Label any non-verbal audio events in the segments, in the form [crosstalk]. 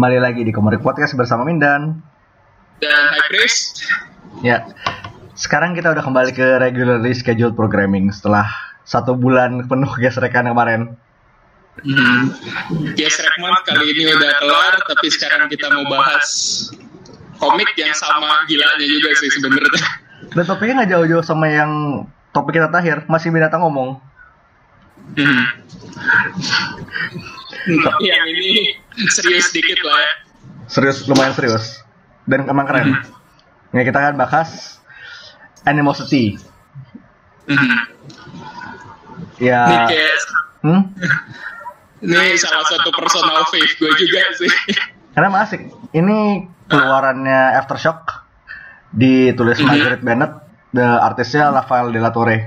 Kembali lagi di Komodik Podcast bersama Mindan dan High Priest. Ya, sekarang kita udah kembali ke regularly scheduled programming setelah satu bulan penuh gesrekan kemarin. Hmm. Gesrekman kali ini udah kelar, tapi sekarang kita mau bahas komik yang sama gilanya juga sih sebenarnya. Dan topiknya nggak jauh-jauh sama yang topik kita terakhir, masih binatang ngomong. Hmm. yang ini [laughs] serius dikit lah ya. Serius, lumayan serius. Dan emang keren. Ya kita akan bahas Animosity. Hmm. Ya, Ini kayak hmm? [laughs] ini salah satu personal faith gue juga sih. [laughs] Karena asik. Ini keluarannya Aftershock ditulis Mhm. Margaret Bennett, the artisnya Rafael de la Torre.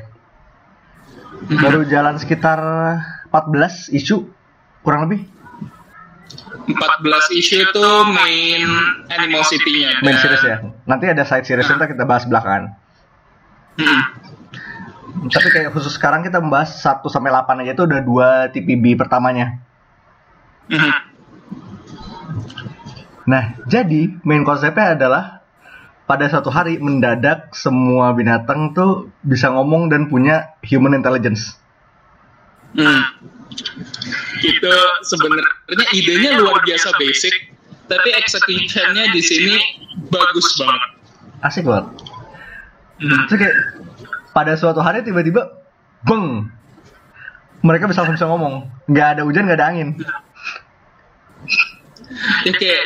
Baru jalan sekitar 14 isu kurang lebih 14 isu itu main animosity-nya. main series ya. Nanti ada side series ntar kita bahas belakangan. Hmm. Tapi kayak khusus sekarang kita membahas 1 sampai 8 aja itu udah dua TPB pertamanya. Hmm. Nah, jadi main konsepnya adalah pada suatu hari mendadak semua binatang tuh bisa ngomong dan punya human intelligence. Hmm. Itu sebenarnya idenya luar biasa basic, tapi executionnya di sini bagus banget. Asik banget. Hmm. Terus kayak pada suatu hari tiba-tiba beng mereka bisa langsung bisa ngomong nggak ada hujan nggak ada angin Ya kayak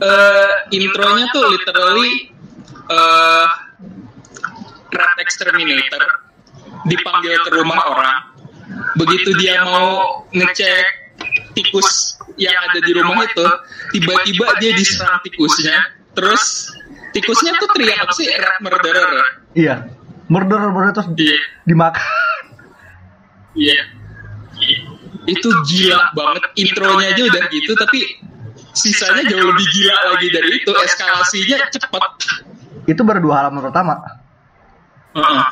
eh, intronya tuh literally eh rat exterminator dipanggil ke rumah orang. Begitu dia mau ngecek tikus yang ada di rumah itu, tiba-tiba dia diserang tikusnya. Terus tikusnya tuh teriak apa sih? Rat murderer. ya? iya murder murder terus Iya. dimakan Iya. Itu gila banget intronya aja udah gitu tapi sisanya jauh lebih gila lagi dari itu eskalasinya cepat. itu baru dua halaman pertama Heeh.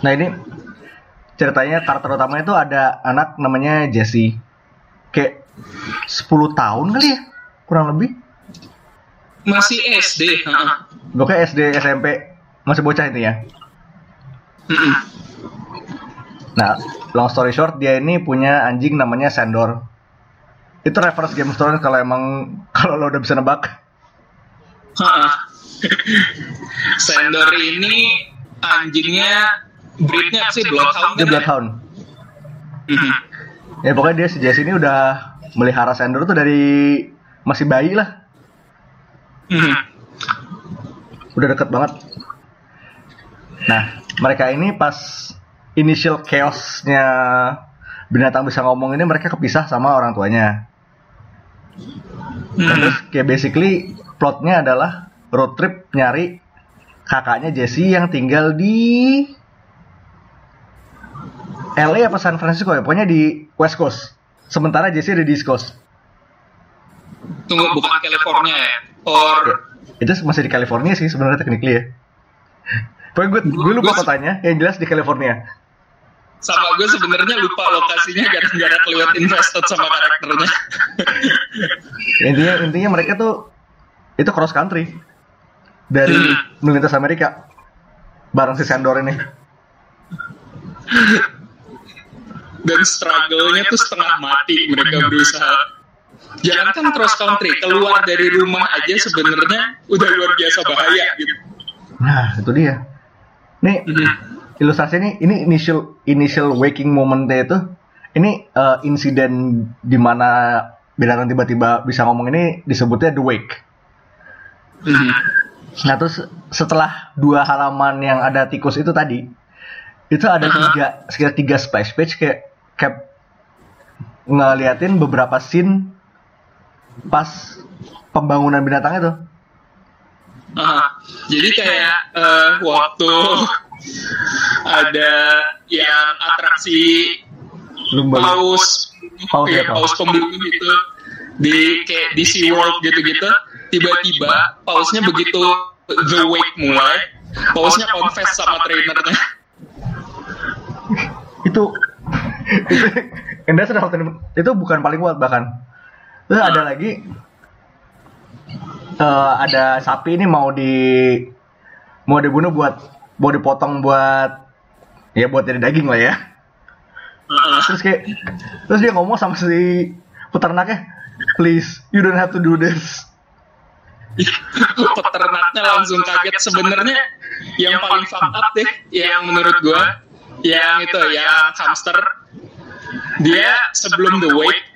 nah ini ceritanya karakter utamanya itu ada anak namanya Jesse kayak 10 tahun kali ya kurang lebih Masih SD. heeh. Pokoknya SD SMP masih bocah intinya Mm-mm. Nah, long story short, dia ini punya anjing namanya Sandor. Itu reverse Game of Thrones kalau emang [laughs] kalau lo udah bisa nebak. [laughs] Sandor ini anjingnya breednya sih Bloodhound Dia? Bloodhound. Mhm. [laughs] Ya pokoknya dia si Jesse ini udah melihara Sandor tuh dari masih bayi lah. Mhm. Udah deket banget. Nah, mereka ini pas initial chaosnya binatang bisa ngomong ini mereka kepisah sama orang tuanya. Nah, Mhm. Terus kayak basically plotnya adalah road trip nyari kakaknya Jesse yang tinggal di LA apa San Francisco ya? Pokoknya di West Coast. Sementara Jesse ada di East Coast. Tunggu bukan California ya? Or Itu masih di California sih sebenarnya technically ya. [laughs] Pokoknya gue, gue lupa Gue- kotanya, yang jelas di California. sama gue sebenarnya lupa lokasinya gara-gara kelewat invested sama karakternya. [laughs] Intinya intinya mereka tuh itu cross country dari Hmm. melintas Amerika bareng si Sandor ini. [laughs] Dan struggle-nya tuh setengah mati mereka berusaha. Jangankan cross country, keluar dari rumah aja sebenarnya udah luar biasa bahaya gitu. Nah, itu dia. Nih, Mhm. ilustrasi ini ini initial initial waking momentnya itu ini eh, insiden di mana binatang tiba-tiba bisa ngomong ini disebutnya the wake. Mhm. Nah terus setelah dua halaman yang ada tikus itu tadi itu ada Aha. tiga sekitar tiga splash page kayak kayak ngeliatin beberapa scene pas pembangunan binatang itu. Ah, jadi kayak eh, waktu ada yang atraksi Lumba. paus Paus ya, paus. paus pembunuh itu di kayak di Sea World gitu-gitu tiba-tiba pausnya begitu the wake mulai pausnya confess sama trainernya itu whole thing. itu bukan paling kuat bahkan terus ada lagi eh, ada sapi ini mau di mau dibunuh buat mau dipotong buat ya buat jadi daging lah ya. Heeh. Terus kayak terus dia ngomong sama si peternaknya, please you don't have to do this. [laughs] peternaknya langsung kaget sebenarnya yang paling fuck up deh yang menurut gua yang itu yang hamster dia sebelum the wake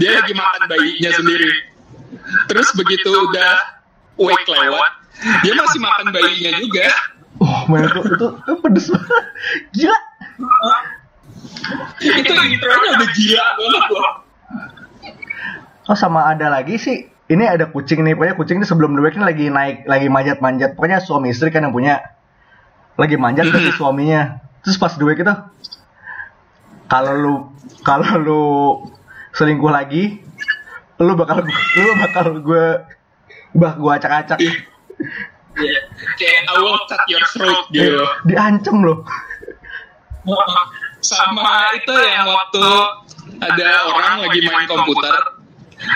dia lagi makan bayinya sendiri terus begitu udah wake lewat dia masih makan bayinya juga Oh my god itu, itu pedes banget. Gila. itu intronya udah gila banget loh Oh sama ada lagi sih. Ini ada kucing nih, pokoknya kucing ini sebelum the week ini lagi naik, lagi manjat-manjat. Pokoknya suami istri kan yang punya lagi manjat ke si suaminya. Terus pas the week itu, kalau lu kalau lu selingkuh lagi, lu bakal lu bakal gue bah gue acak-acak. Iya. kayak I will cut your throat gitu loh Diancem loh. sama itu yang waktu ada orang lagi main komputer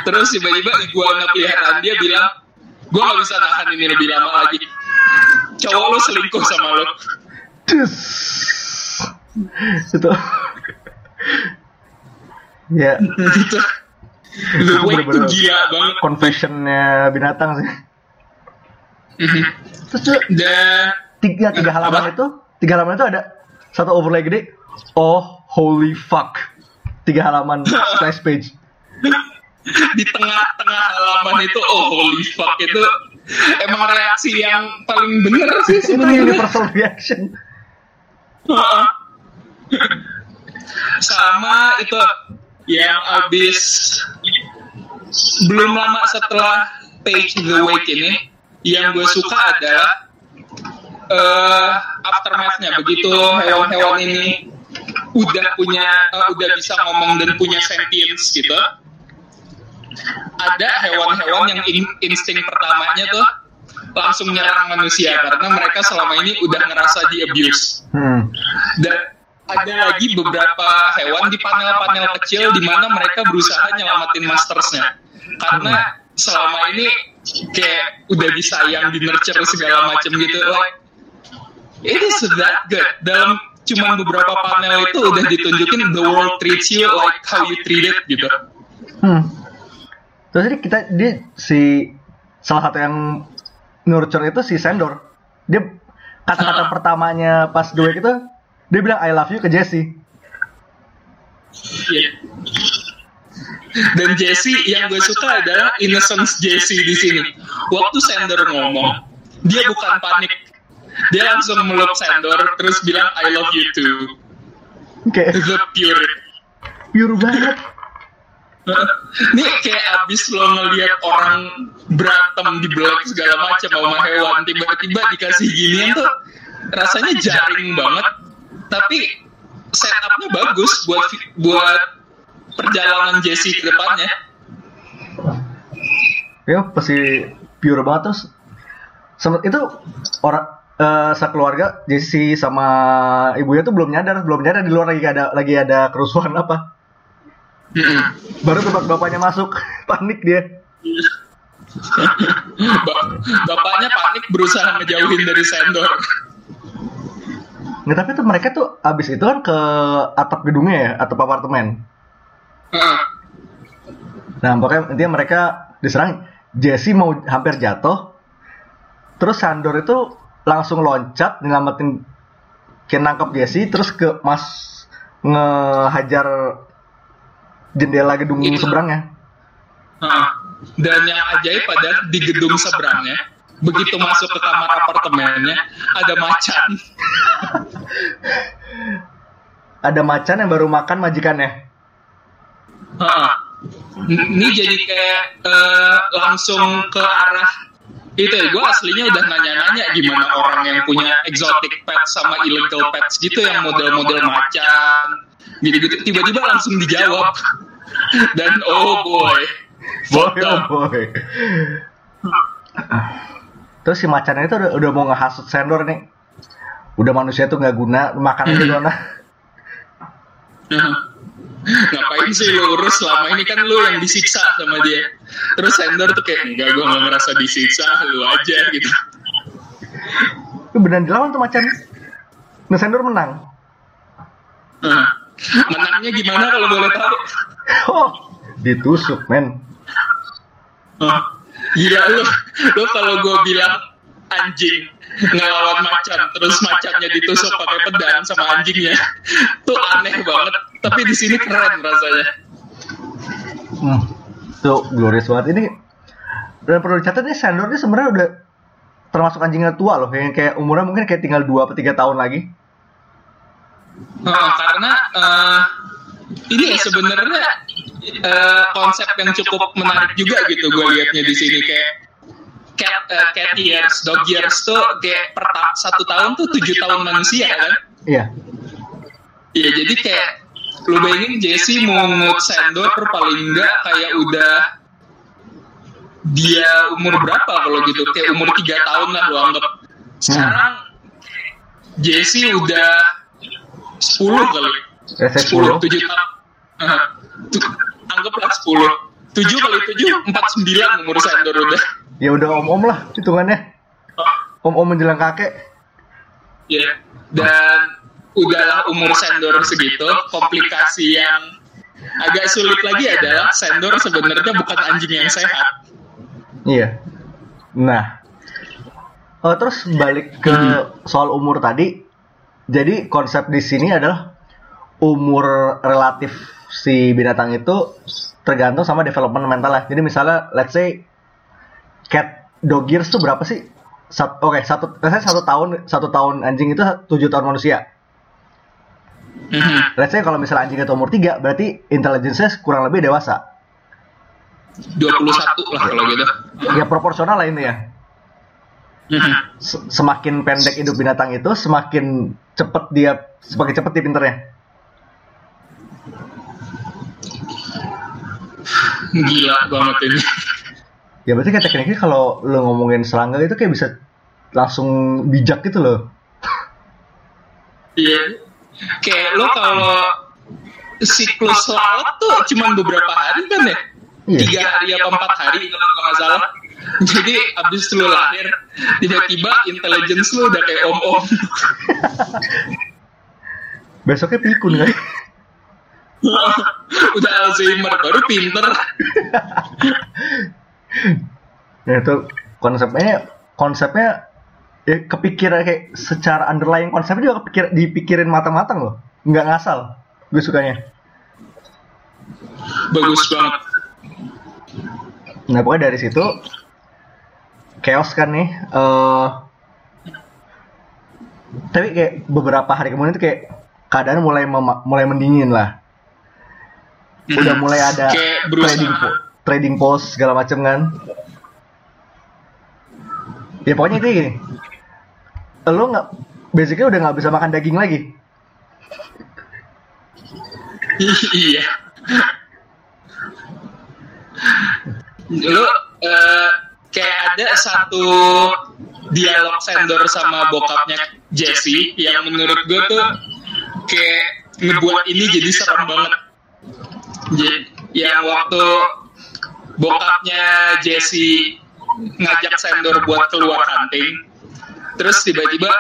terus tiba-tiba iguana peliharaan dia bilang gue gak bisa nahan ini lebih lama lagi cowok lo selingkuh sama lo Cus. itu. Ya, [laughs] tuh bener-bener gila banget. confessionnya binatang sih. [laughs] Terus tuh, dan tiga tiga halaman Apa? itu tiga halaman itu ada satu overlay gede. Oh holy fuck. Tiga halaman [laughs] splash page. Di tengah-tengah halaman itu oh holy fuck itu emang reaksi yang paling bener sih itu sebenarnya. universal reaction sama itu yang abis belum lama setelah page the wake ini yang gue suka adalah eh aftermath-nya begitu hewan-hewan ini udah punya eh, udah bisa ngomong dan punya sentience gitu ada hewan-hewan yang in- insting pertamanya tuh langsung nyerang manusia karena mereka selama ini udah ngerasa di abuse hmm. dan ada lagi beberapa hewan di panel-panel kecil di mana mereka berusaha nyelamatin mastersnya. karena selama ini kayak udah disayang di nurture segala macam gitu like it is that good. dalam cuman beberapa panel itu udah ditunjukin the world treats you like how you treat it gitu. Hmm. Terus jadi kita dia si salah satu yang nurture itu si Sandor. Dia kata-kata pertamanya pas week itu dia bilang I love you ke Jesse. Iya. Dan Jesse yang gue suka adalah innocence Jesse di sini. Waktu Sandor ngomong, dia bukan panik. Dia langsung meluk Sandor terus bilang I love you too. Kayak The pure. pure banget. Ini kayak abis lo ngeliat orang berantem di belak segala macam sama hewan tiba-tiba dikasih ginian tuh rasanya jaring banget tapi setupnya bagus buat buat perjalanan Jesse ke depannya Ya pasti pure banget terus. Sempet itu orang eh, sekeluarga Jesse sama ibunya tuh belum nyadar, belum nyadar di luar lagi ada lagi ada kerusuhan apa. Baru bap- bapaknya masuk, [laughs] panik dia. Ba- bapaknya panik berusaha ngejauhin dari Sandor. Nggak, tapi tuh mereka tuh abis itu kan ke atap gedungnya ya, atap apartemen. Heeh. Nah, pokoknya intinya mereka diserang. Jesse mau hampir jatuh. Terus Sandor itu langsung loncat nyelamatin kayak nangkep Jesse terus ke Mas ngehajar jendela gedung Itu. seberangnya. Heeh. Dan yang ajaib pada di gedung seberangnya, begitu masuk ke kamar apartemennya, ada macan. Ada macan yang baru makan majikannya. Ini jadi kayak eh, langsung ke arah itu ya, gue aslinya udah nanya-nanya gimana orang yang punya exotic pets sama illegal pets gitu yang model-model macan gitu-gitu tiba-tiba langsung dijawab dan oh boy Boy, oh boy. Terus si macannya itu udah, udah mau ngehasut Sandor nih. Udah manusia tuh nggak guna, makan aja doang. [laughs] Ngapain sih lu urus selama ini kan lu yang disiksa sama dia. terus Sandor tuh kayak enggak gue gak ngerasa disiksa lu aja gitu Itu beneran dilawan tuh macan. Nah, Sandor menang. Nah, menangnya gimana kalau boleh tahu [laughs] Oh, ditusuk, men. Oh, Gila lu, lu kalau gue bilang anjing ngelawan macan, terus macannya ditusuk pakai pedang sama anjingnya, tuh aneh banget. Tapi di sini keren rasanya. Hmm. Tuh, glorious banget ini. Dan perlu dicatat nih, Sandor ini sebenarnya udah termasuk anjingnya tua loh. Yang kayak umurnya mungkin kayak tinggal 2 atau 3 tahun lagi. Oh, karena eh, ini ya sebenarnya eh, konsep yang cukup menarik juga gitu gue liatnya di sini kayak cat eh, cat years, dog years tuh kayak per ta- satu tahun tuh tujuh tahun manusia kan? Iya. Iya jadi kayak lu bayangin Jesse mungut Sandor paling enggak kayak udah dia umur berapa kalau gitu kayak umur tiga tahun lah lu anggap sekarang Jesse udah 10 kali Rese 10 10. 7 tahun. Anggaplah 10 7 kali 7 49 umur Sandor udah Ya udah om-om lah hitungannya. Om-om menjelang kakek. ya dan udahlah umur Sandor segitu komplikasi yang agak sulit lagi adalah Sandor sebenarnya bukan anjing yang sehat Iya. Nah. Oh, terus balik ke soal umur tadi. Jadi konsep di sini adalah umur relatif si binatang itu tergantung sama development mentalnya. Jadi misalnya let's say cat dog years tuh berapa sih? Sat, Oke, satu, let's say satu tahun satu tahun anjing itu tujuh tahun manusia. Mhm. Let's say kalau misalnya anjing itu umur 3, berarti intelligence-nya kurang lebih dewasa. 21 lah kalau gitu Ya proporsional lah ini ya. Mhm. Se- semakin pendek hidup binatang itu, semakin cepet dia, semakin cepet dia pinternya. Gila banget [laughs] ini Ya berarti kayak tekniknya kalau lo ngomongin serangga itu kayak bisa langsung bijak gitu loh. iya. Kayak lo kalau siklus lalat tuh cuma beberapa hari kan ya? Iya. tiga hari apa empat hari kalau nggak salah. jadi abis lu lahir tiba-tiba intelligence lu udah kayak om-om. [laughs] Besoknya pikun kan? [laughs] udah Alzheimer baru pinter Ya itu konsepnya konsepnya ya kepikiran kayak secara underlying konsepnya juga kepikir, dipikirin matang-matang loh. Nggak ngasal. Gue sukanya. bagus banget Nah pokoknya dari situ chaos kan nih. eh tapi kayak beberapa hari kemudian itu kayak keadaan mulai mulai mendingin lah. Udah mulai ada kayak trading po- trading post segala macem kan. Ya pokoknya itu gini. Lo nggak basically udah nggak bisa makan daging lagi. [laughs] iya lu eh, kayak ada satu dialog Sandor sama bokapnya Jesse yang menurut gue tuh kayak ngebuat ini jadi serem banget jadi yang waktu bokapnya Jesse ngajak Sandor buat keluar hunting terus tiba-tiba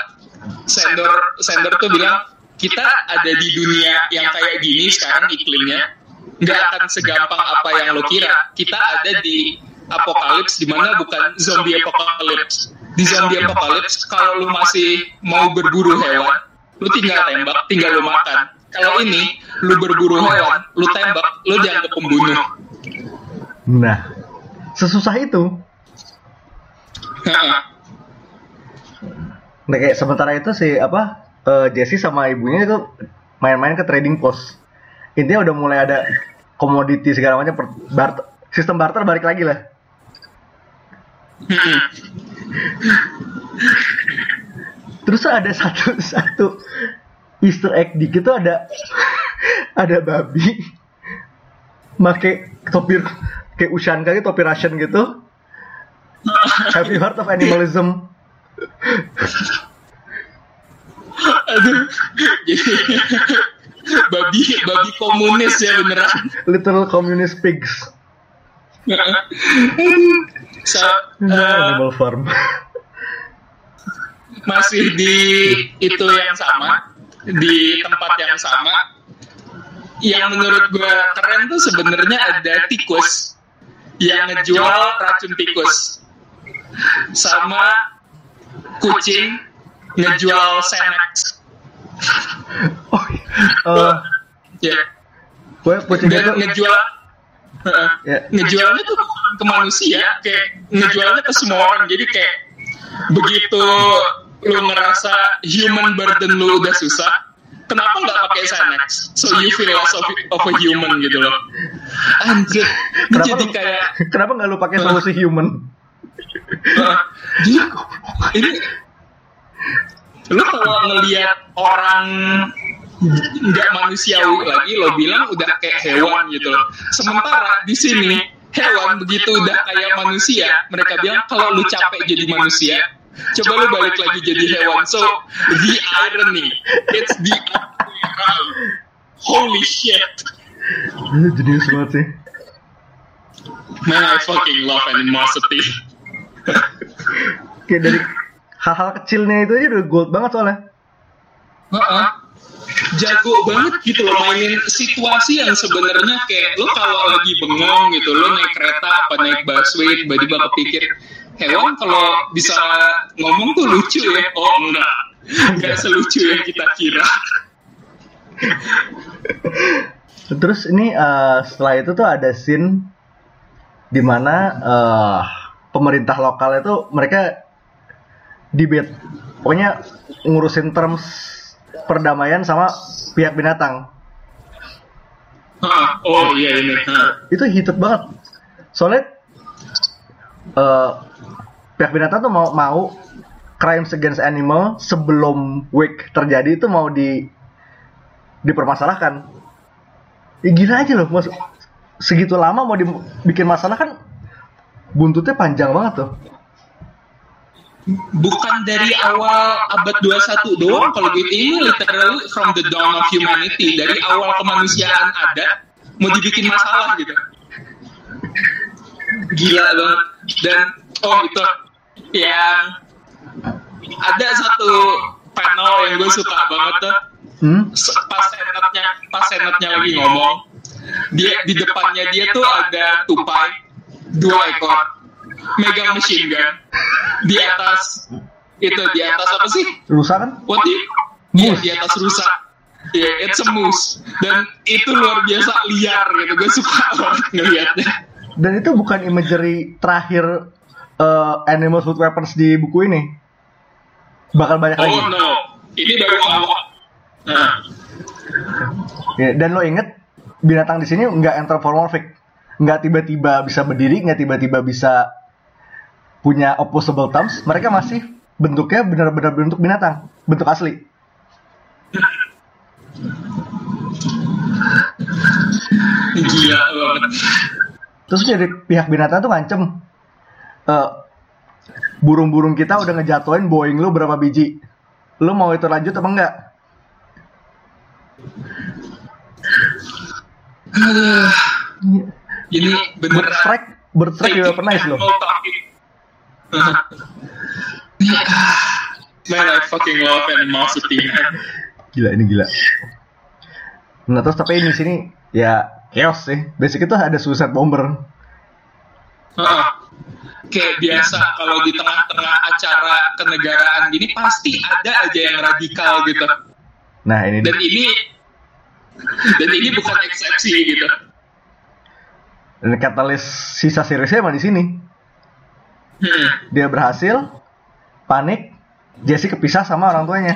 Sandor Sandor tuh bilang kita ada di dunia yang kayak gini sekarang iklimnya nggak akan segampang apa yang lo kira. Kita ada di apokalips di mana bukan zombie apokalips. Di zombie apokalips kalau lu masih mau berburu hewan lu tinggal tembak tinggal lu makan kalau ini lu berburu hewan lu tembak lu dianggap pembunuh Nah, sesusah itu. Nah, kayak sementara itu si apa eh, Jesse sama ibunya itu main-main ke trading post. Intinya udah mulai ada komoditi segala macam per- barter, sistem barter balik lagi lah. Terus ada satu [laughs] satu Easter egg dikit tuh ada [laughs] ada babi make topi kayak Ushanka gitu, topi Russian gitu. Have you heard of animalism? aduh babi babi komunis ya beneran Little communist pigs. so, uh, Animal Farm. masih di itu yang sama di tempat yang sama. Yang menurut gue keren tuh sebenarnya ada tikus yang ngejual racun tikus. Sama kucing ngejual Xanax. Oh, uh, ya. gue kucingnya dan tuh ngejual. Ya. ngejualnya tuh ke manusia kayak ngejualnya ke semua orang. Jadi kayak begitu lu ngerasa human burden lu udah susah? Kenapa nggak pakai Xanax? So you feel less of, of a human gitu loh. Anjir. Kenapa jadi lu- kayak kenapa nggak lu pakai solusi human? Jadi ini lu kalau ngelihat orang nggak manusiawi lagi lo bilang udah kayak hewan gitu loh. Sementara di sini hewan begitu udah kayak manusia mereka bilang kalau lu capek jadi manusia coba lu balik lagi jadi hewan so the irony it's the holy shit Jenius banget sih. man I fucking love animosity Kayak dari hal-hal kecilnya itu aja udah gold banget soalnya. Heeh. jago banget gitu loh mainin situasi yang sebenarnya kayak lo kalau lagi bengong gitu lo naik kereta apa naik busway tiba-tiba kepikir hewan kalau bisa ngomong tuh lucu ya oh enggak enggak selucu yang kita kira [laughs] Terus ini eh, setelah itu tuh ada scene di mana eh, pemerintah lokal itu mereka debate, pokoknya ngurusin terms perdamaian sama pihak binatang. Hah, oh iya ini Hah. Itu heated banget. Soalnya eh, pihak binatang tuh mau mau crimes against animal sebelum wake terjadi itu mau di dipermasalahkan. Ya gila aja loh, mas. Segitu lama mau dibikin masalah kan buntutnya panjang banget tuh. bukan dari awal abad 21 doang kalau gitu. Ini literally from the dawn of humanity. Dari awal kemanusiaan ada mau dibikin masalah gitu. Gila banget dan oh itu yang ada satu panel yang gue suka banget tuh. Hmm? Pas senatnya pas senatnya lagi ngomong dia di depannya dia tuh ada tupai dua ekor megang machine gun. Di atas itu di atas apa sih? Rusak kan? what you Iya, di atas rusa ya it's a moose. Dan itu luar biasa liar gitu gue suka [laughs] banget ngeliatnya Dan itu bukan imagery terakhir eh, animals with weapons di buku ini. Bakal banyak lagi. oh no ini baru awal nah Ya, dan lo inget binatang di sini nggak anthropomorphic, nggak tiba-tiba bisa berdiri, nggak tiba-tiba bisa punya opposable thumbs. Mereka masih bentuknya benar-benar bentuk binatang, bentuk asli. gila banget Terus dari pihak binatang tuh ngancem, "Eh, burung-burung kita udah ngejatuhin Boeing lu berapa biji. Lu mau itu lanjut apa enggak? Aduh, Iya. ini Bird beneran strike, bird strike juga pernah sih lo. Man, I fucking love animosity. Gila ini gila. Nah terus tapi ini sini ya chaos sih. Basic itu ada suicide bomber. Heeh. Kayak biasa kalau di tengah-tengah acara kenegaraan gini pasti ada aja yang radikal gitu. Nah ini Dan ini dan ini bukan eksepsi gitu. dan katalis sisa seriesnya emang di sini. Hmm. Dia berhasil panik. Jesse kepisah sama orang tuanya.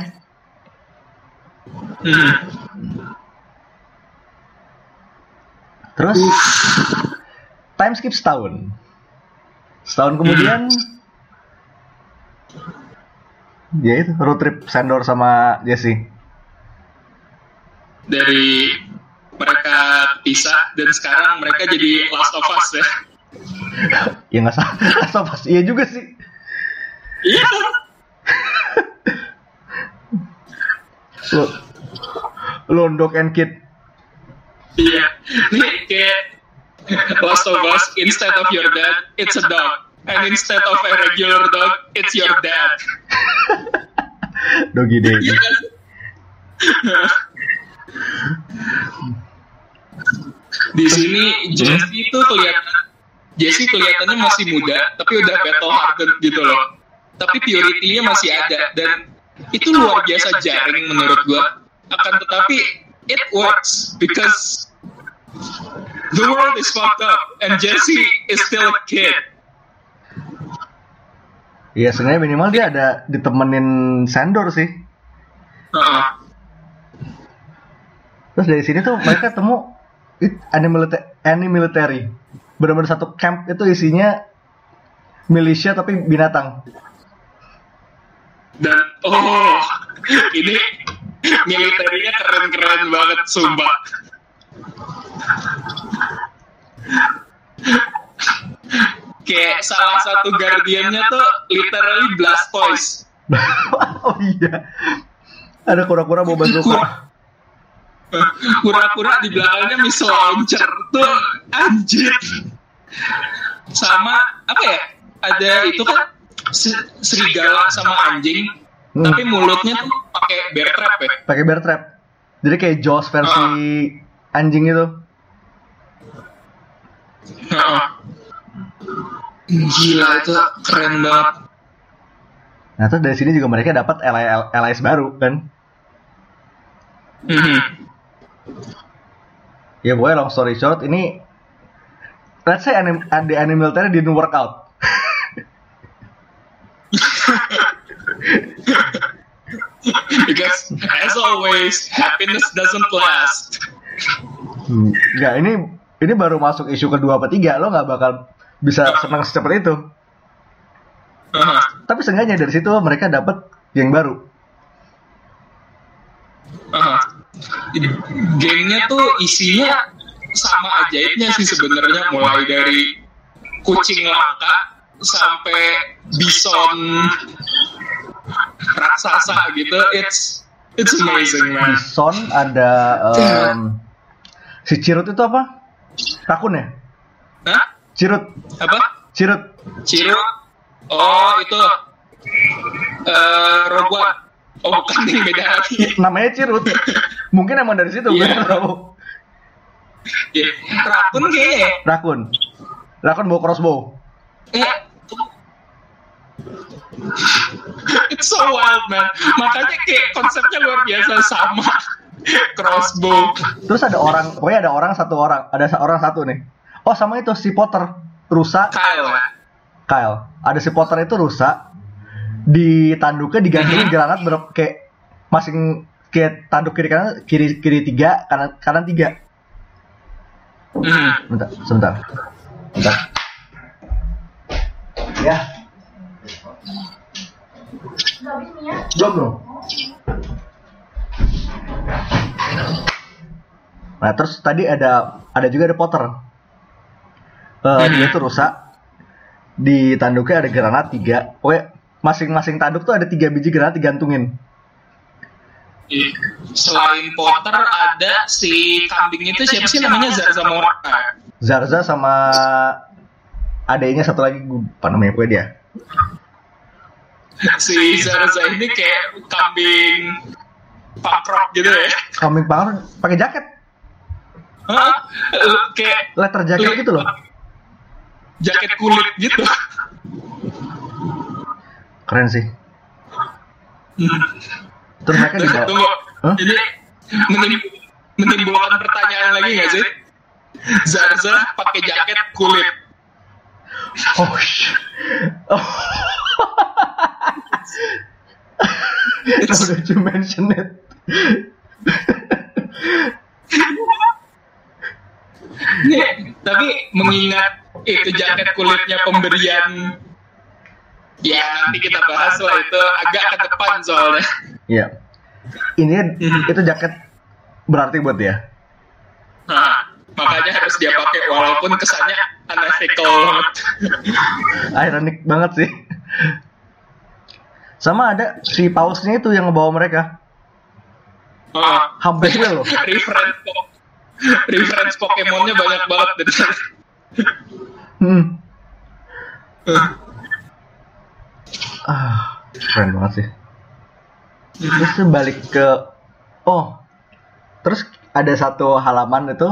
Hmm. Terus time skip setahun. Setahun kemudian ya itu road trip Sandor sama Jesse. Dari mereka pisah dan sekarang mereka jadi Last of Us ya. [laughs] Ya nggak salah. Asal pas iya juga sih. Iya. Lo, Londok and Kid. Iya. Nih kayak Last of Us, instead of your dad, it's a dog. And instead of a regular dog, it's your dad. Dogi Degi. Iya? Di sini Jesse itu kelihatan Jesse kelihatannya masih muda, tapi udah battle hardened gitu loh. Tapi purity-nya masih ada dan itu luar biasa jaring menurut gua. Akan tetapi it works because the world is fucked up and Jesse is still a kid. Iya, sebenarnya minimal dia ada ditemenin Sandor sih. Heeh. Terus dari sini tuh mereka temu any military. Benar-benar satu camp itu isinya militia tapi binatang. Dan oh, ini [laughs] militernya keren-keren banget sumpah. Kayak salah satu guardiannya tuh literally Blastoise. [laughs] oh iya. Ada kura-kura bawa bazooka. Kura-kura di belakangnya missile launcher tuh anjir. Sama apa ya? Ada itu kan se- serigala sama anjing, Hmm. tapi mulutnya tuh pakai bear trap ya. Pakai bear trap. Jadi kayak Jaws versi anjing itu. Heeh. Gila itu keren banget. Nah, terus dari sini juga mereka dapat LI- LIS baru kan. Mhm. Ya pokoknya long story short ini let's say anim, the animal didn't work out. [laughs] Because as always, happiness doesn't last. Hmm, Nggak, ini ini baru masuk isu kedua apa tiga lo nggak bakal bisa senang secepat itu. Heeh. Tapi seenggaknya dari situ mereka dapat yang baru. Heeh. Gengnya tuh isinya sama ajaibnya sih sebenarnya mulai dari kucing langka sampai bison raksasa gitu. It's it's amazing man. Bison ada em, si Cirut itu apa? Rakun ya? Hah? Cirut, Apa? Cirut. Ciro? Oh itu eh Rogue One. Oh bukan yang beda lagi. [laughs] Namanya Cirut. Mungkin emang dari situ gue Iya. [laughs] nggak tahu. Ya, Rakun kayaknya ya. Rakun. Rakun bawa crossbow. Eh, It's [laughs] so wild man. Makanya kayak konsepnya luar biasa sama. Crossbow. Terus ada orang, pokoknya ada orang satu orang, ada orang satu nih. Oh sama itu si Potter rusak Kyle. Kyle. Ada si Potter itu rusak di tanduknya digantungin [laughs] granat ber kayak masing kayak tanduk kiri kanan kiri kiri tiga kanan kanan tiga. Hmm. Bentar, sebentar. Bentar. Ya. Belum. Nah terus tadi ada ada juga ada Potter. Eh, dia tuh rusak. Di tanduknya ada granat tiga. Pokoknya masing-masing tanduk tuh ada tiga biji granat digantungin. Selain Potter ada si kambing itu siapa sih namanya Zarza Moraka. Zarza sama adanya satu lagi gue apa namanya pokoknya dia. Si Zarza ini kayak kambing punk rock gitu ya. Kambing power pakai jaket, Hah? Kayak leather jacket gitu loh. jaket kulit gitu. Keren sih. Terus mereka dibawa. Tunggu. Hah? Ini menim- menimbulkan pertanyaan lagi nggak sih? Zarza pakai jaket kulit. Oh, sh- [laughs] oh. Now that you mention it. Nih, tapi mengingat itu jaket kulitnya pemberian ya nanti kita bahas lah itu agak ke depan soalnya. Iya. Ini itu jaket berarti buat dia. Nah, makanya harus dia pakai walaupun kesannya unethical banget. Ironik banget sih. Sama ada si pausnya itu yang ngebawa mereka. Ah, Hampir [laughs] loh. reference kok. reference Pokemonnya banyak banget dari sana. Hmm. Ah, keren banget sih. Terus balik ke oh, terus ada satu halaman itu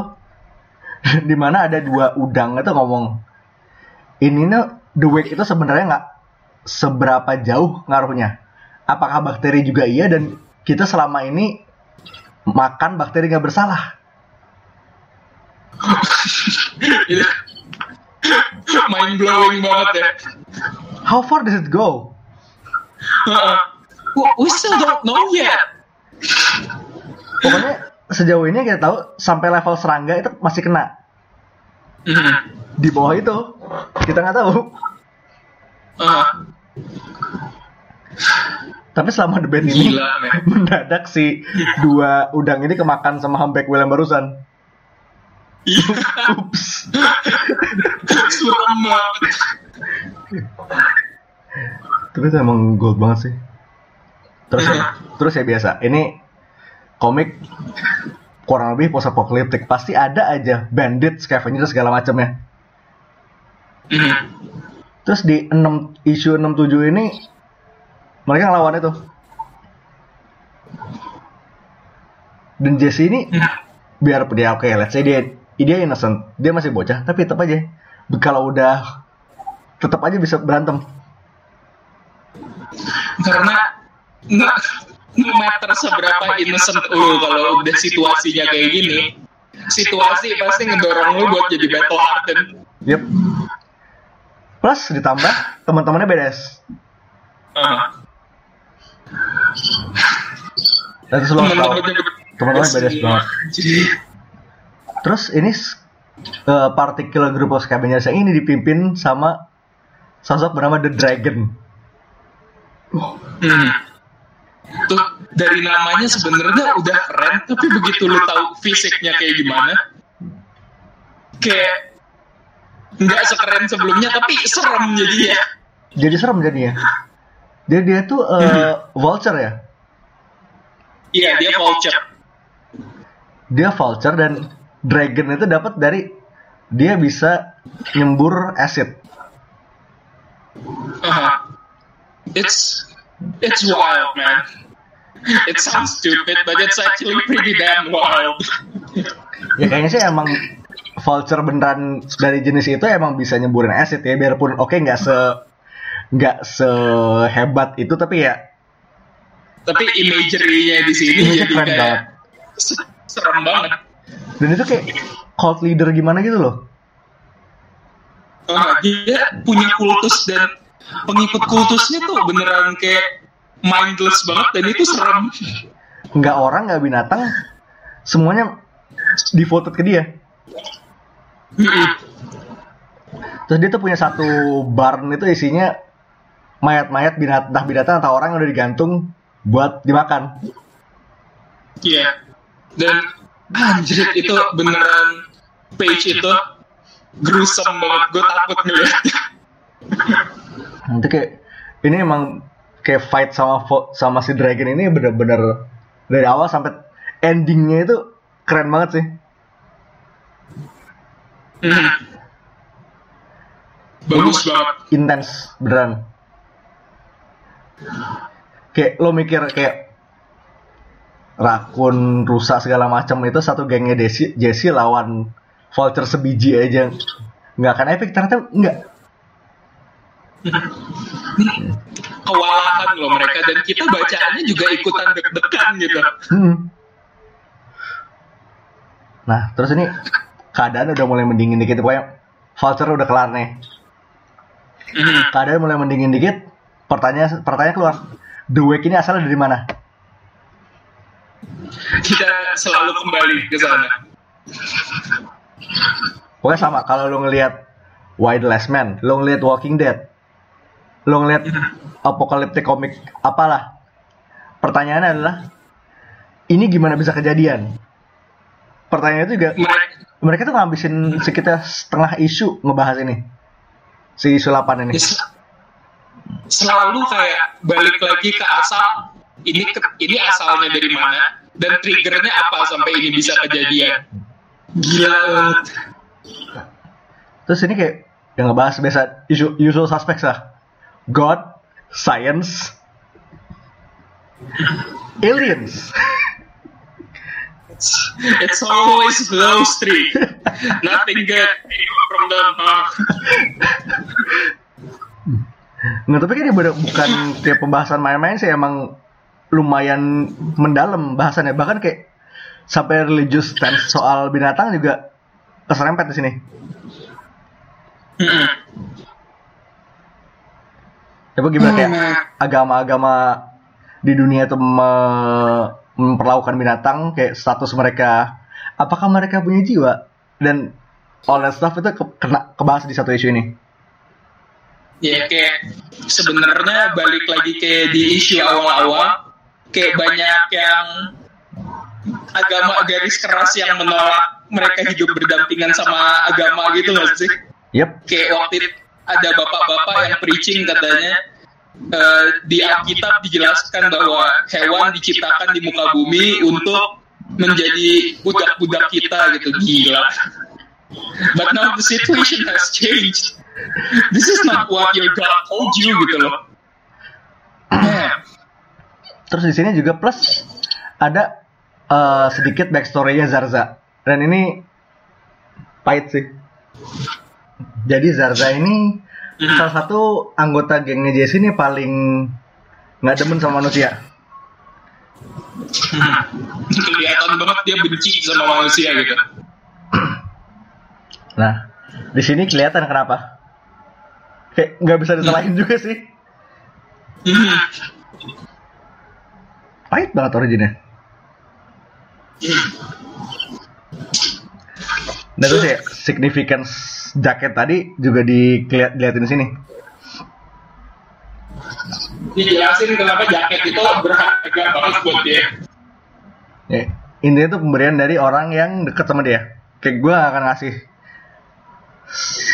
[laughs] di mana ada dua udang itu ngomong ini nih the wake itu sebenarnya nggak seberapa jauh ngaruhnya. Apakah bakteri juga iya dan kita selama ini makan bakteri nggak bersalah? [laughs] Mind blowing banget ya. How far does it go? [laughs] Heeh. We- still don't know yet. Pokoknya sejauh ini kita tahu sampai level serangga itu masih kena. Mhm. Di bawah itu kita nggak tahu. Heeh. Tapi selama the band ini Gila, men. [laughs] mendadak si dua udang ini kemakan sama humpback whale yang barusan. Iya. Ups. [laughs] Suram banget. Tapi itu emang gold banget sih. Terus ya, terus ya biasa. Ini komik kurang lebih post apocalyptic pasti ada aja bandit, scavenger segala macamnya. Mhm. Terus di 6 isu 67 ini mereka ngelawan itu. Dan Jesse ini biar dia oke, let's say dia dia innocent, dia masih bocah, tapi tetap aja kalau udah tetap aja bisa berantem. Karena nggak no matter seberapa innocent lu kalau udah situasinya kayak gini, situasi pasti ngedorong lu buat jadi battle harden. Yep. Plus ditambah teman-temannya beres. Lo harus tahu. Temen-temennya Teman-teman beres banget. Terus ini uh, particular group of scavengers yang ini dipimpin sama sosok bernama The Dragon. hmm. Tuh dari namanya sebenarnya udah keren, tapi begitu lu tahu fisiknya kayak gimana, kayak nggak sekeren sebelumnya, tapi serem jadi ya. Jadi serem jadinya. Dia dia tuh uh, vulture ya. Iya dia vulture. Dia vulture dan dragon itu dapat dari dia bisa nyembur acid. Uh-huh. It's it's wild, man. It sounds stupid, but it's actually pretty damn wild. Ya kayaknya sih emang vulture beneran dari jenis itu emang bisa nyemburin acid ya biarpun oke nggak se nggak sehebat itu tapi ya Tapi imagery-nya di sini jadi keren kayak banget. se- serem banget. dan itu kayak cult leader gimana gitu loh. Uh, dia punya kultus dan pengikut kultusnya tuh beneran kayak mindless banget dan itu serem. nggak orang nggak binatang semuanya devoted ke dia. Terus dia tuh punya satu barn itu isinya mayat-mayat binatang entah binatang atau orang yang udah digantung buat dimakan Iya. Dan anjir itu beneran page itu gruesome banget. Gue takut ngeliatnya. nanti kayak ini emang kayak fight sama sama si dragon ini bener-bener dari awal sampai endingnya itu keren banget sih Hmm. Bagus banget. intens beneran kayak lo mikir kayak rakun rusak segala macam itu satu gengnya Desi, Jesse lawan vulture sebiji aja nggak akan epic ternyata nggak [laughs] Kewalahan loh mereka dan kita bacaannya juga ikutan deg-degan gitu. Hmm. nah terus ini keadaan udah mulai mendingin dikit pokoknya vulture udah kelar nih Hmm. keadaan mulai mendingin dikit pertanyaan pertanyaan keluar the wake ini asalnya dari mana Kita selalu kembali ke sana. Pokoknya sama kalau lo ngelihat Why the Last Man, lo ngelihat Walking Dead, lo ngelihat apocalyptic comic apalah. Pertanyaannya adalah ini gimana bisa kejadian? Pertanyaan itu juga Mereka, mereka tuh ngabisin sekitar setengah isu ngebahas ini. Si isu 8 ini. Selalu kayak balik lagi ke asal ini ke- ini asalnya dari mana dan triggernya apa sampai ini bisa kejadian Gila banget. Terus ini kayak yang ngebahas biasa usual, usual suspects lah. God, science, aliens. It's, it's always those three. Nothing good from them. huh? Nggak, tapi kan ini bener- bukan kayak pembahasan main-main sih emang lumayan mendalam bahasannya. Bahkan kayak sampai religious stance soal binatang juga keserempet di sini. Mm-mm. Coba gimana kayak Hmm. agama-agama di dunia itu me- memperlakukan binatang kayak status mereka apakah mereka punya jiwa dan all that stuff itu ke- kena kebahas di satu isu ini. ya kayak sebenarnya balik lagi kayak di isu awal-awal kayak banyak yang agama garis keras yang menolak mereka hidup berdampingan sama agama gitu loh sih Yep. kayak waktu itu ada bapak-bapak yang preaching katanya eh, di Alkitab dijelaskan bahwa hewan diciptakan di muka bumi untuk menjadi budak-budak kita gitu gila but now the situation has changed this is not what your God told you gitu loh. Terus di sini juga plus ada eh, sedikit backstory-nya Zarza. Dan ini pahit sih. Jadi Zarza ini salah satu anggota gengnya Jesse ini paling nggak demen sama manusia. kelihatan banget dia benci sama manusia gitu [clears throat] Nah, di sini kelihatan kenapa. Kayak nggak bisa disalahin juga sih. Hmm. Pahit banget originnya. Dan terus ya, significance jaket tadi juga dilihat dilihatin di sini. dijelasin kenapa jaket itu berharga banget buat dia Ya, intinya tuh pemberian dari orang yang deket sama dia. Kayak gue akan ngasih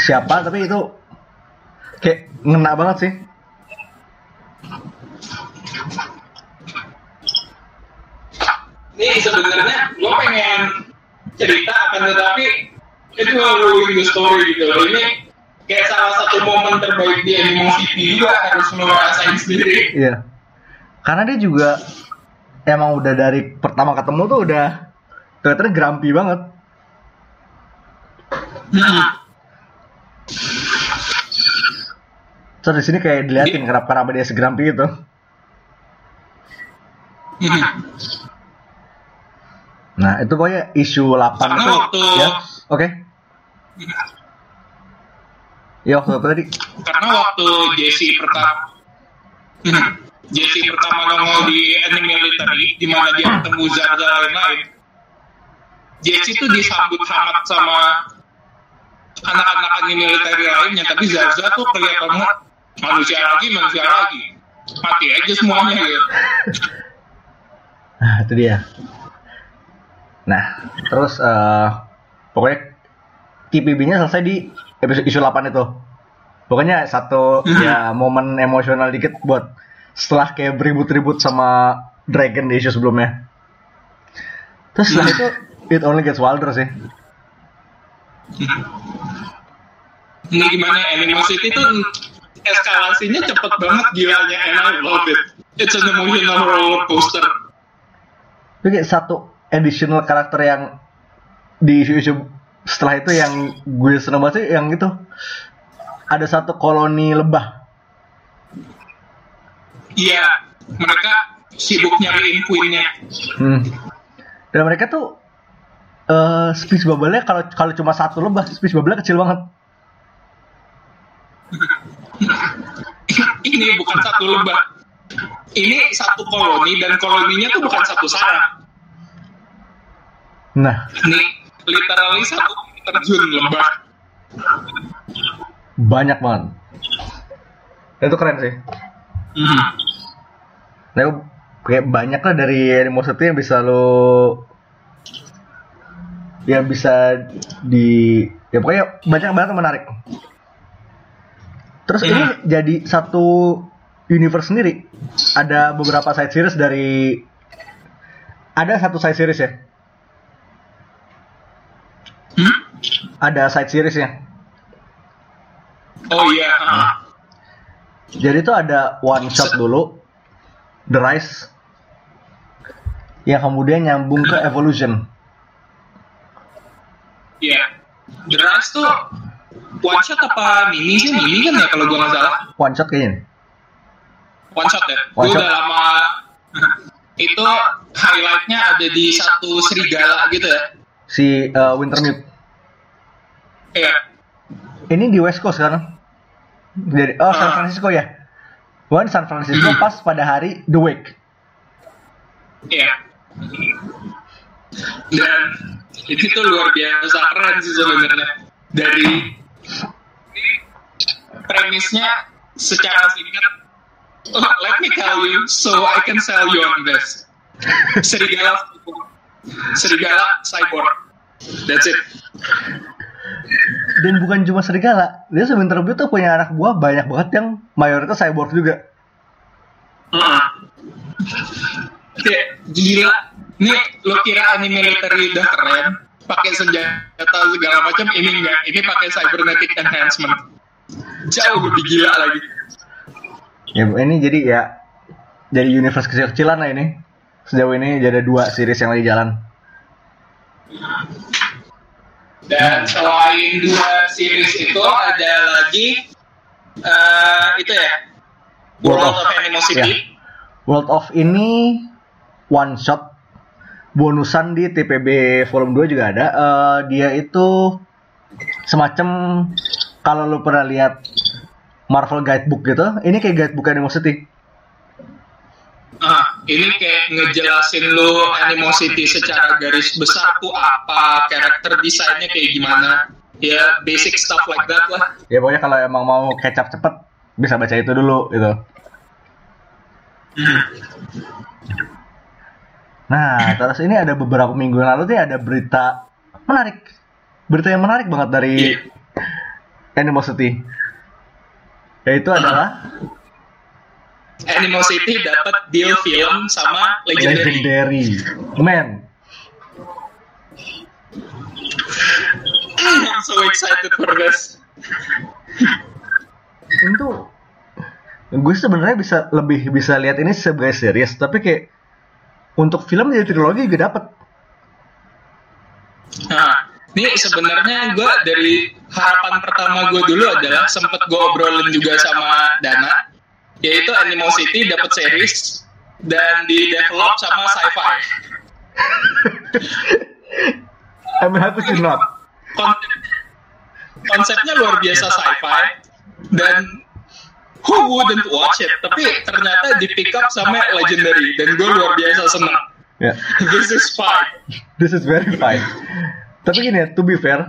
siapa, tapi itu kayak ngena banget sih. ini sebenarnya gue pengen cerita akan tetapi itu ruin the story gitu loh ini kayak salah satu momen terbaik di Animal City juga harus lo rasain sendiri Iya. Karena dia juga emang udah dari pertama ketemu tuh udah kelihatan grumpy banget. Hmm. Terus di sini kayak diliatin kenapa kenapa dia segrumpy itu. Hmm. Nah, itu pokoknya isu 8 Karena itu waktu- ya. Oke. Ya waktu apa tadi? karena waktu Jesse pertama [laughs] Jesse pertama nongol di anime military di mana dia ketemu Zarza dan lain-lain Jesse tuh disambut hangat sama anak-anak anime military lainnya tapi Zarza tuh kelihatan banget manusia lagi manusia lagi mati aja semuanya gitu Nah, itu dia. Nah, terus eh pokoknya TPB-nya selesai di episode isu 8 itu. Pokoknya satu [laughs] ya momen emosional dikit buat setelah kayak beribut-ribut sama Dragon di isu sebelumnya. Terus setelah itu it only gets wilder sih. ini gimana Animal City tuh eskalasinya cepet banget gilanya and I love it it's an emotional roller coaster Itu kayak satu additional karakter yang di isu-isu setelah itu yang gue seneng banget sih yang itu ada satu koloni lebah Iya, mereka sibuk nyariin queen-nya. Hmm. Dan mereka tuh eh speech bubble-nya kalau kalau cuma satu lebah, speech bubble-nya kecil banget. [laughs] Ini bukan satu lebah. Ini satu koloni dan koloninya tuh bukan satu sarang. Nah, Ini literally satu terjun lebah. banyak banget. Itu keren sih. Hmm. Nah, kayak banyak lah dari animosity yang bisa lo yang bisa di ya pokoknya banyak banget yang menarik. Terus ini jadi satu universe sendiri. Ada beberapa side series dari ada satu side series ya. Ada side seriesnya. Oh iya. ah. Jadi tuh ada one shot dulu, The Rise, yang kemudian nyambung ke Evolution. Iya. The Rise tuh one shot apa mini sih? Mini kan ya kalau gua nggak salah. One shot kayaknya. One shot ya. One shot. udah lama. [laughs] itu highlightnya ada di satu serigala gitu ya. Si uh, Wintermute. Iya. Ini di West Coast kan? Jadi, oh San Ah. Francisco ya. One San Francisco Hmm. pas pada hari The Wake. Iya. Dan itu tuh luar biasa keren sih sebenarnya. Dari premisnya secara singkat, oh, let me tell you, so I can sell you on this. Serigala, serigala cyborg. That's it. Dan bukan cuma serigala, dia Wintermute tuh punya anak buah banyak banget yang mayoritas cyborg juga. Heeh. Kayak gila. Nih lo kira anime military udah keren, pakai senjata segala macam ini enggak. Ini pakai cybernetic enhancement. Jauh lebih gila lagi. Ya ini jadi ya jadi universe kecil-kecilan lah ini. Sejauh ini jadi ada dua series yang lagi jalan. Dan selain dua series itu ada lagi eh itu ya World World of- of Animosity. ya. World of ini one shot bonusan di TPB volume 2 juga ada. Eh, dia itu semacam kalau lu pernah lihat Marvel guidebook gitu, ini kayak guidebook Animosity. Ah, ini kayak ngejelasin lu Animosity secara garis besar tuh apa, karakter desainnya kayak gimana. Ya, basic stuff like that lah. Ya pokoknya kalau emang mau up cepet bisa baca itu dulu gitu. Nah, terus ini ada beberapa minggu lalu nih ada berita menarik. Berita yang menarik banget dari Iya. Animosity. Yaitu adalah Animosity dapat deal film sama Legendary. Legendary. Man, I'm so excited for this. itu gue sebenarnya bisa lebih bisa lihat ini sebagai series, tapi kayak untuk film jadi trilogi juga dapat. Nah, ini sebenarnya gue dari harapan pertama gue dulu adalah sempet gue obrolin juga sama Dana, yaitu Animosity dapat series dan di develop sama sci-fi. [laughs] I'm happy to not. Konsep, konsepnya luar biasa sci-fi dan who wouldn't watch it? Tapi ternyata di pick up sama Legendary dan gue luar biasa senang. Ya, This is fun. this is very fine. Tapi gini ya, to be fair,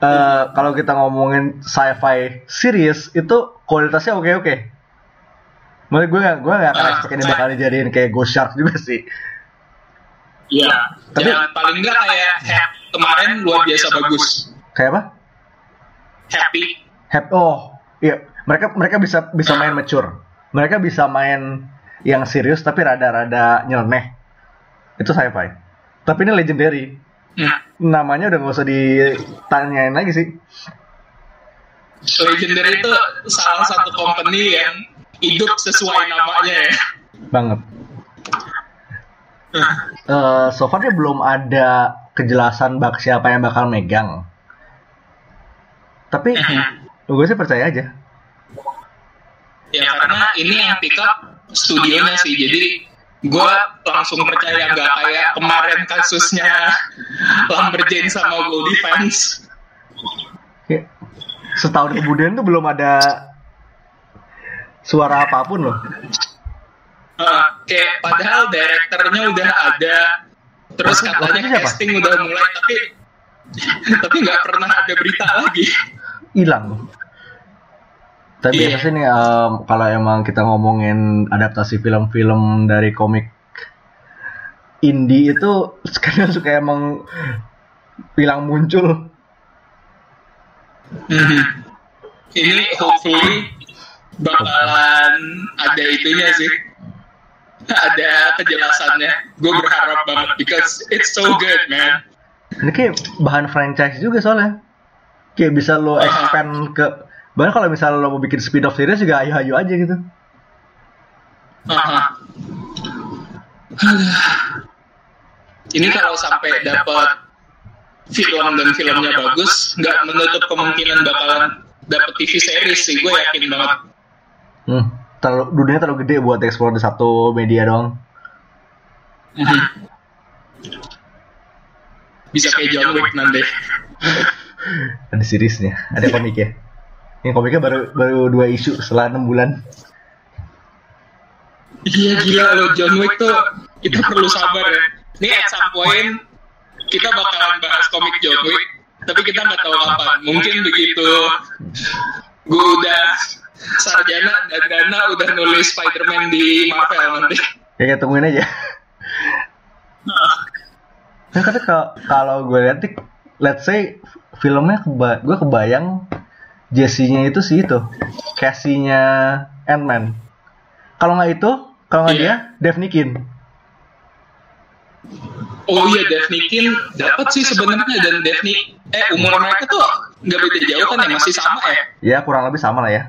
eh, kalau kita ngomongin sci-fi series itu kualitasnya oke oke. Maksudnya gue gak, gue gak akan Ah, expect ini bakal dijadiin kayak Ghost Shark juga sih. Iya. Tapi- Yang paling enggak kayak Happy kemarin luar biasa bagus. Kayak apa? Happy. Hap oh, iya. Mereka mereka bisa bisa main mature. Mereka bisa main yang serius tapi rada-rada nyeleneh. Itu sci-fi. Tapi ini legendary. Hmm. Namanya udah gak usah ditanyain lagi sih. Legendary itu salah satu company yang hidup sesuai namanya ya. Banget. Eh, so far dia belum ada kejelasan bak siapa yang bakal megang. Tapi gue sih percaya aja. ya karena ini yang pick up studionya sih jadi gue langsung percaya nggak kayak kemarin kasusnya Lumberjane sama Goldie Fans Setahun kemudian tuh belum ada suara apa pun loh. Kayak padahal direkturnya udah ada terus waktu katanya siapa? casting udah mulai tapi [laughs] tapi nggak pernah ada berita lagi hilang. Tapi Iya. biasa nih em, kalau emang kita ngomongin adaptasi film-film dari komik indie itu [laughs] kadang suka emang hilang muncul. Mhm. ini hopefully bakalan ada itunya sih [laughs] ada kejelasannya gue berharap banget because it's so good man Ini kayak bahan franchise juga soalnya. kayak bisa lo expand ke bahkan kalau misalnya lo mau bikin speed of series juga ayo-ayo aja gitu Aha. [sighs] Ini kalau sampai dapat film dan filmnya bagus, nggak menutup kemungkinan bakalan dapat TV series sih. Gue yakin banget. Hmm. terlalu dunia terlalu gede buat explore di satu media doang Mhm. [laughs] Bisa kayak John Wick nanti. [laughs] ada seriesnya ada komiknya yang komiknya baru baru dua isu setelah enam bulan Iya gila loh John Wick tuh kita perlu sabar ya. Ini at some point kita bakalan bahas komik John Wick, tapi kita nggak tahu kapan. Mungkin begitu gue udah sarjana dan Dana udah nulis Spider-Man di Marvel nanti. ya kita tungguin aja Nah, [laughs] tapi kalau kalau gue lihat nih, let's say filmnya keba gue kebayang Jesse-nya itu sih itu, Cassie-nya Ant-Man. Kalau nggak itu, kalau nggak Iya. dia, Dave Nikin. Oh iya Daphne Kin dapat sih sebenarnya dan Daphne eh umur mereka tuh nggak beda jauh kan ya masih sama ya. Ya kurang lebih sama lah ya.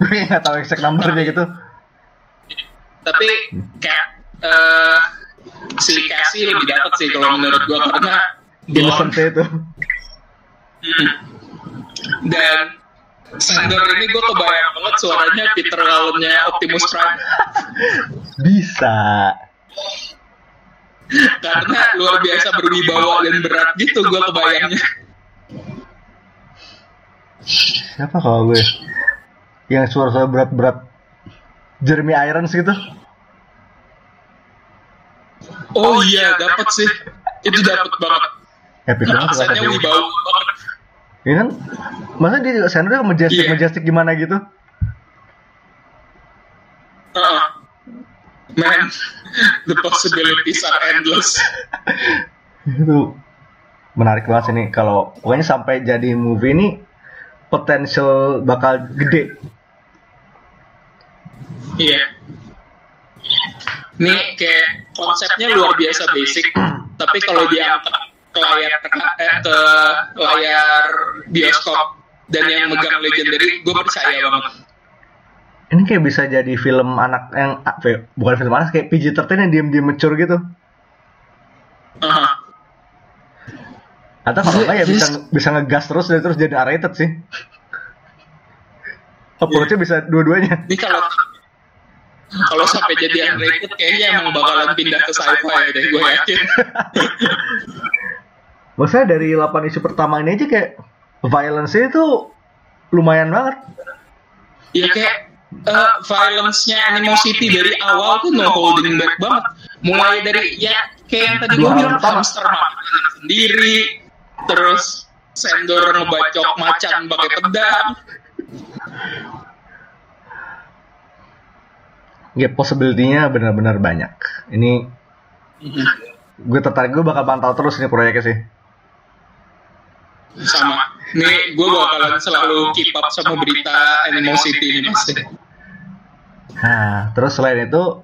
Gue nggak tahu exact numbernya gitu. Tapi kayak eh si Cassie lebih dapat sih kalau menurut gua karena blonde Innocent itu. Hmm. Dan Sandor ini gue kebayang banget suaranya Peter Cullen-nya Optimus Prime Bisa. karena luar biasa berwibawa dan berat gitu gue kebayangnya. Siapa kalau gue? Yang suara-suara berat-berat. Jeremy Irons gitu. Oh iya dapat sih itu dapat banget. Epic banget kata dia. wibawa banget. Ini kan, masa dia juga Sandra majestic Iya. majestic gimana gitu? Uh, man, [laughs] the possibilities are endless. itu menarik banget sih nih kalau pokoknya sampai jadi movie ini potensial bakal gede Iya. Ini kayak konsepnya luar biasa basic, tapi kalau diangkat ke layar eh, ke layar bioskop dan yang megang legendary, gue percaya banget. ini kayak bisa jadi film anak yang apa ya, bukan film anak kayak PG-13 yang diem-diem mature gitu. Aha. atau kalau nggak ya bisa bisa ngegas terus dan terus jadi R-rated sih. Approach-nya bisa dua-duanya. Ini kalau kalau sampai jadi unrated kayaknya emang bakalan pindah ke sci-fi deh, gue yakin. [laughs] maksudnya dari 8 isu pertama ini aja kayak violence-nya itu lumayan banget Ya kayak eh, violence-nya Animosity dari awal tuh no holding back banget. Mulai dari ya kayak yang tadi gue bilang hamster makan anak sendiri, terus sendor ngebacok macan pakai pedang. Ya possibility-nya benar-benar banyak ini gue tertarik gue bakal pantau terus nih proyeknya sih Sama. Nih gue bakalan selalu keep up sama berita Animosity ini pasti. Nah, terus selain itu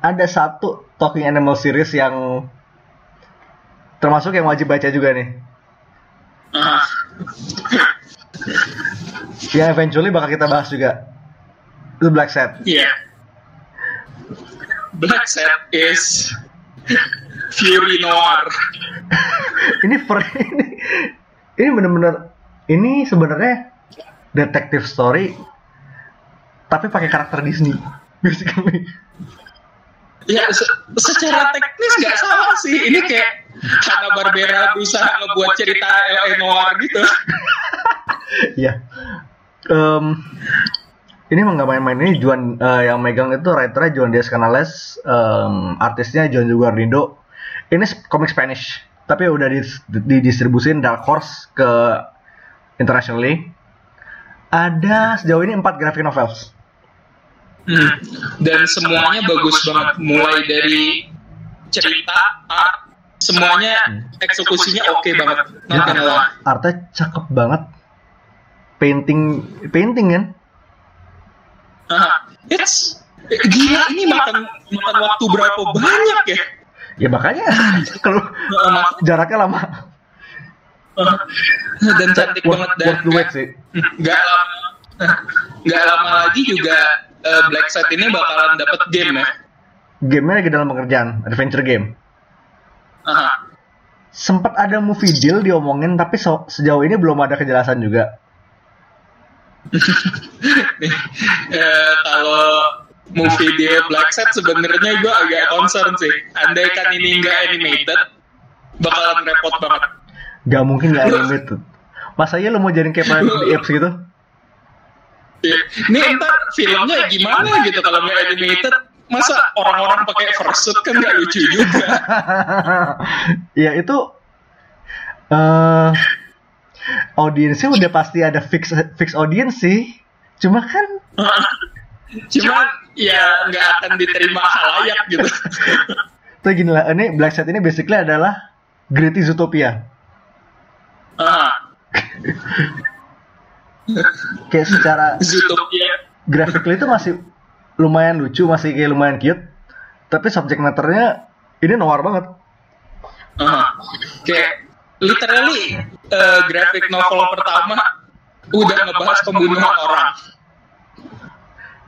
ada satu Talking Animal series yang termasuk yang wajib baca juga nih. Ah, Yang eventually bakal kita bahas juga. Itu Black Set. Iya. Black Set is Fury Noir. [laughs] ini per ini ini bener-bener ini sebenarnya detektif story tapi pakai karakter Disney. Basically. Ya, se- secara teknis nggak salah sih. Ini kayak Hanna Barbera berusaha ngebuat cerita LA Noir gitu. Iya. [laughs] Em, ini emang nggak main-main ini Juan eh, yang megang itu writernya Juan Diaz Canales, em, artisnya John Guarnido. Ini komik Spanish, tapi udah dis- didistribusin Dark Horse ke internationally. Ada sejauh ini empat graphic novels. Hmm. Dan semuanya bagus banget. Mulai dari cerita, art, semuanya eksekusinya oke banget. Not gonna lie. Artnya cakep banget. Painting, painting kan? Ah, it's gila ini makan makan waktu berapa banyak ya? Ya makanya [laughs] kalau enak. jaraknya lama. dan cantik Worth, banget dan worth sih. nggak lama nggak lama lagi juga eh, Black Set ini bakalan dapat game ya. Gamenya lagi dalam pengerjaan, adventure game. Aha. Sempat ada movie deal diomongin, tapi so- sejauh ini belum ada kejelasan juga. [laughs] Eh, kalau movie dia Black Set sebenarnya gue agak concern sih. Andai kan ini nggak animated, bakalan repot banget. Gak mungkin gak animated. Masa iya lo mau jadi kayak Planet of the Apes gitu? Ya, Ini ntar filmnya gimana gitu kalau nggak animated? Masa orang-orang pakai fursuit kan nggak lucu juga. [laughs] ya itu eh audiensnya udah pasti ada fix fix audience sih. Cuma kan [laughs] Cuma ya nggak akan diterima halayak gitu. [laughs] tuh gini lah, ini Black Set ini basically adalah Gritty Zootopia. Ah, Kayak secara [laughs] Zootopia. graphically itu masih lumayan lucu, masih kayak lumayan cute. Tapi subject matternya ini noir banget. Ah, kayak literally eh, graphic novel pertama udah ngebahas pembunuhan orang.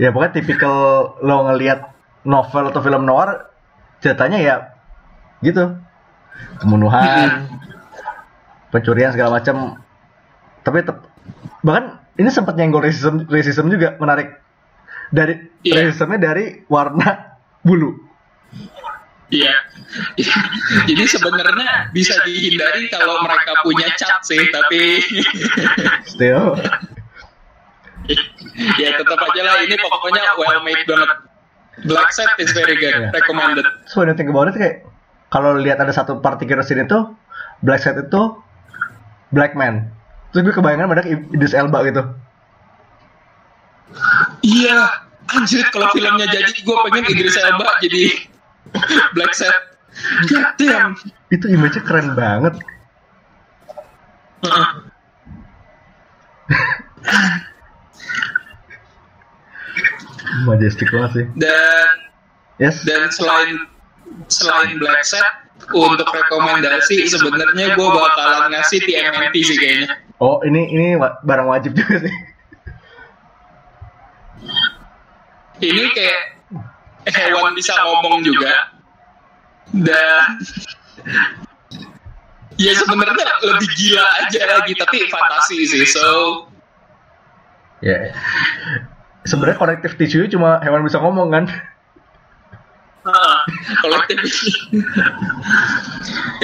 Ya pokoknya tipikal lo ngelihat novel atau film noir ceritanya ya gitu. Pembunuhan, pencurian segala macam. Tapi tep- bahkan ini sempat nyenggol racism, racism juga menarik dari Iya. racismnya dari warna bulu. Iya. Jadi sebenarnya bisa dihindari kalau mereka punya cat sih, tapi Still. ya tetap aja lah ini pokoknya well made banget. Black Set is very good, Iya. recommended. So when you think about it kayak kalau lihat ada satu particular scene itu Black Set itu Black Man. Terus gue kebayangan pada Idris Elba gitu. Iya, anjir kalau filmnya jadi gue pengen Idris Elba jadi [laughs] Black Set. God damn. Itu image-nya keren banget. [laughs] Majestic banget sih. Dan Yes. dan selain selain Black Set untuk rekomendasi sebenarnya gue bakalan ngasih TMNT sih kayaknya. Oh, ini ini barang wajib juga sih. Ini kayak hewan bisa ngomong juga. dan [laughs] ya sebenarnya lebih gila aja lagi tapi fantasi sih so. Ya. Sebenarnya connective tissue cuma hewan bisa ngomong kan. [laughs] kolektif [laughs]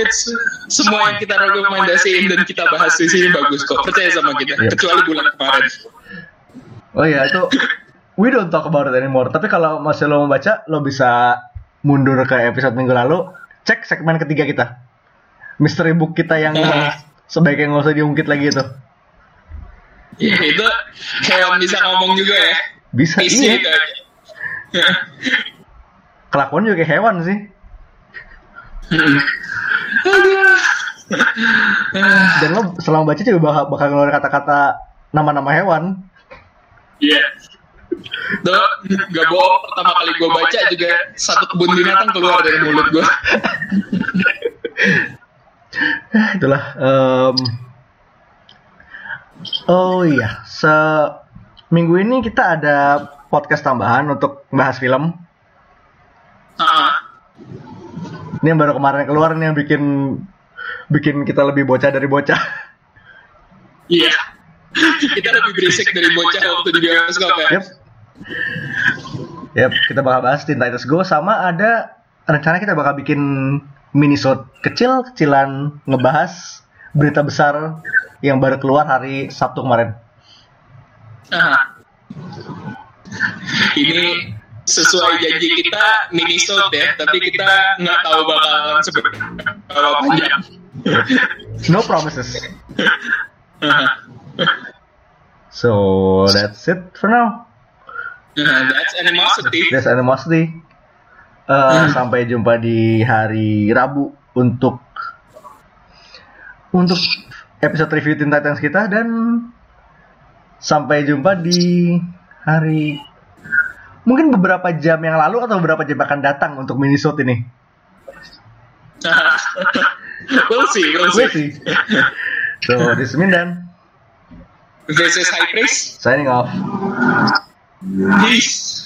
it's semua yang kita rekomendasiin dan kita bahas di sini bagus kok. percaya sama kita Iya. kecuali bulan kemarin. Oh iya itu we don't talk about it anymore. Tapi kalau masih lo mau baca, lo bisa mundur ke episode minggu lalu, cek segmen ketiga kita. Misteri book kita yang [laughs] sebaiknya nggak usah diungkit lagi itu. ya itu hewan bisa ngomong juga ya Bisa isi iya. itu [laughs] Kelakuan juga kayak hewan sih. [laughs] Dan lo selama baca juga bakal, bakal ngeluarin kata-kata nama-nama hewan. Iya. Tuh, gak bohong, pertama kali gue baca juga satu kebun binatang keluar dari mulut gue. Ah, [laughs] itulah. em, oh iya, se minggu ini kita ada podcast tambahan untuk bahas film. Ah, Ini yang baru kemarin keluar nih yang bikin bikin kita lebih bocah dari bocah. [laughs] Iya. Kita lebih berisik dari bocah waktu di bioskop ya. Yep. Yep, kita bakal bahas Teen Titans Go sama ada rencana kita bakal bikin minisode kecil-kecilan ngebahas berita besar yang baru keluar hari Sabtu kemarin. Ah. Ini sesuai janji kita minisode ya, tapi kita nggak tahu bakalan seberapa panjang. No promises. [laughs] So that's it for now. Nah, That's animosity. That's animosity. Uh, Sampai jumpa di hari Rabu untuk untuk episode review Teen Titans kita dan sampai jumpa di hari mungkin beberapa jam yang lalu atau beberapa jam akan datang untuk minisode ini. [laughs] we'll see, we'll We'll see. see. So, this is Mindan. Versus High Priest. Signing off. Isso.